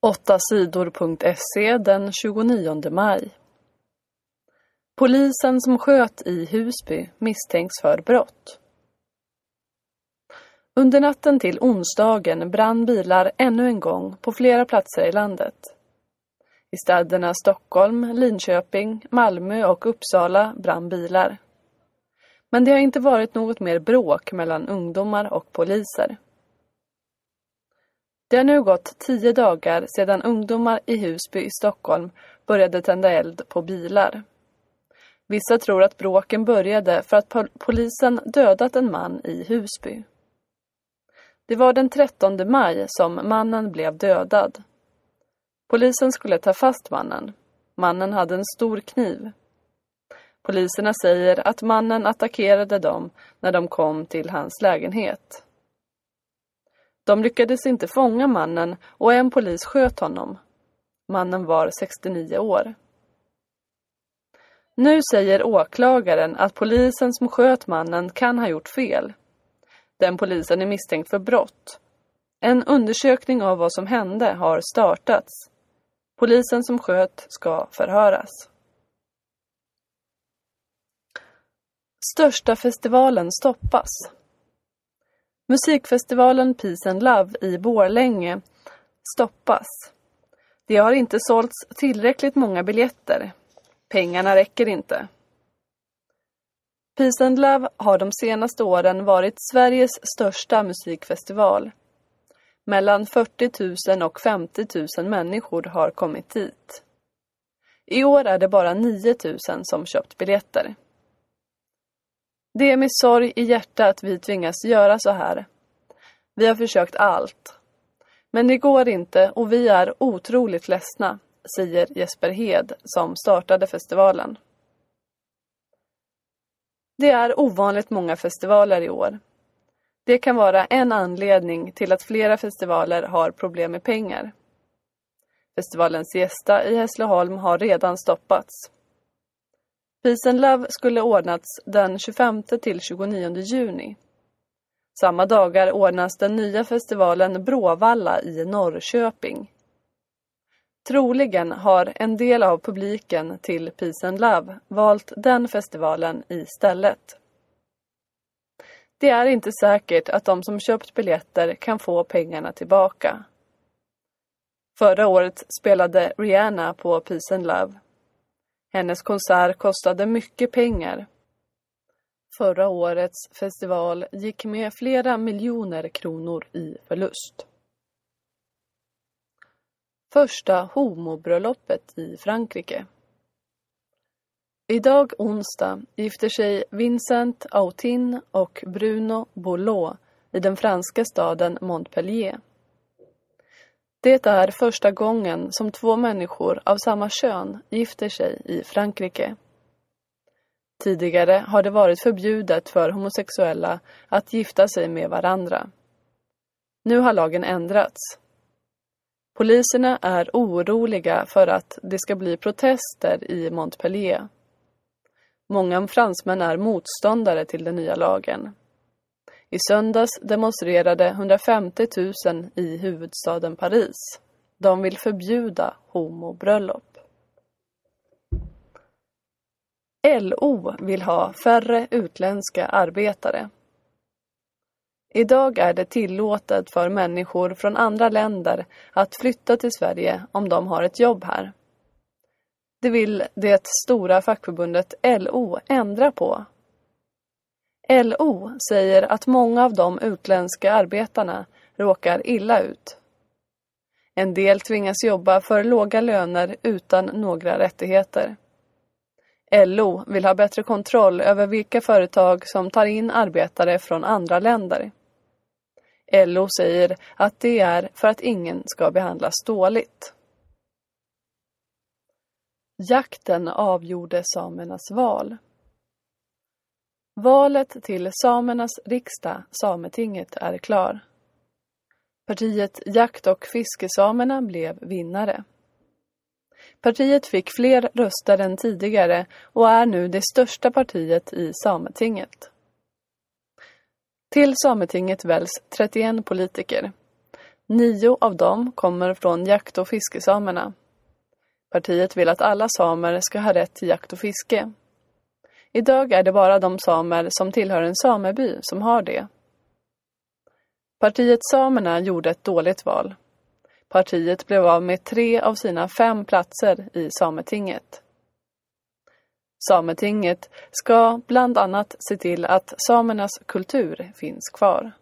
8 sidor.se den 29 maj. Polisen som sköt i Husby misstänks för brott. Under natten till onsdagen brann bilar ännu en gång på flera platser i landet. I städerna Stockholm, Linköping, Malmö och Uppsala brann bilar. Men det har inte varit något mer bråk mellan ungdomar och poliser. Det har nu gått tio dagar sedan ungdomar i Husby i Stockholm började tända eld på bilar. Vissa tror att bråken började för att polisen dödat en man i Husby. Det var den 13 maj som mannen blev dödad. Polisen skulle ta fast mannen. Mannen hade en stor kniv. Poliserna säger att mannen attackerade dem när de kom till hans lägenhet. De lyckades inte fånga mannen och en polis sköt honom. Mannen var 69 år. Nu säger åklagaren att polisen som sköt mannen kan ha gjort fel. Den polisen är misstänkt för brott. En undersökning av vad som hände har startats. Polisen som sköt ska förhöras. Största festivalen stoppas. Musikfestivalen Peace and Love i Borlänge stoppas. Det har inte sålts tillräckligt många biljetter. Pengarna räcker inte. Peace and Love har de senaste åren varit Sveriges största musikfestival. Mellan 40 000 och 50 000 människor har kommit dit. I år är det bara 9 000 som köpt biljetter. Det är med sorg i hjärtat vi tvingas göra så här. Vi har försökt allt. Men det går inte och vi är otroligt ledsna, säger Jesper Hed som startade festivalen. Det är ovanligt många festivaler i år. Det kan vara en anledning till att flera festivaler har problem med pengar. Festivalens gästa i Hässleholm har redan stoppats. Peace and Love skulle ordnats den 25 till 29 juni. Samma dagar ordnas den nya festivalen Bråvalla i Norrköping. Troligen har en del av publiken till Peace and Love valt den festivalen istället. Det är inte säkert att de som köpt biljetter kan få pengarna tillbaka. Förra året spelade Rihanna på Peace and Love. Hennes konsert kostade mycket pengar. Förra årets festival gick med flera miljoner kronor i förlust. Första homobröllopet i Frankrike. Idag onsdag gifter sig Vincent Autin och Bruno Boulot i den franska staden Montpellier. Det är första gången som två människor av samma kön gifter sig i Frankrike. Tidigare har det varit förbjudet för homosexuella att gifta sig med varandra. Nu har lagen ändrats. Poliserna är oroliga för att det ska bli protester i Montpellier. Många fransmän är motståndare till den nya lagen. I söndags demonstrerade 150 000 i huvudstaden Paris. De vill förbjuda homobröllop. LO vill ha färre utländska arbetare. Idag är det tillåtet för människor från andra länder att flytta till Sverige om de har ett jobb här. Det vill det stora fackförbundet LO ändra på. LO säger att många av de utländska arbetarna råkar illa ut. En del tvingas jobba för låga löner utan några rättigheter. LO vill ha bättre kontroll över vilka företag som tar in arbetare från andra länder. LO säger att det är för att ingen ska behandlas dåligt. Jakten avgjorde samernas val. Valet till samernas riksdag, Sametinget, är klar. Partiet Jakt och fiskesamerna blev vinnare. Partiet fick fler röster än tidigare och är nu det största partiet i Sametinget. Till Sametinget väljs 31 politiker. Nio av dem kommer från jakt och fiskesamerna. Partiet vill att alla samer ska ha rätt till jakt och fiske. Idag är det bara de samer som tillhör en sameby som har det. Partiet Samerna gjorde ett dåligt val. Partiet blev av med tre av sina fem platser i Sametinget. Sametinget ska bland annat se till att samernas kultur finns kvar.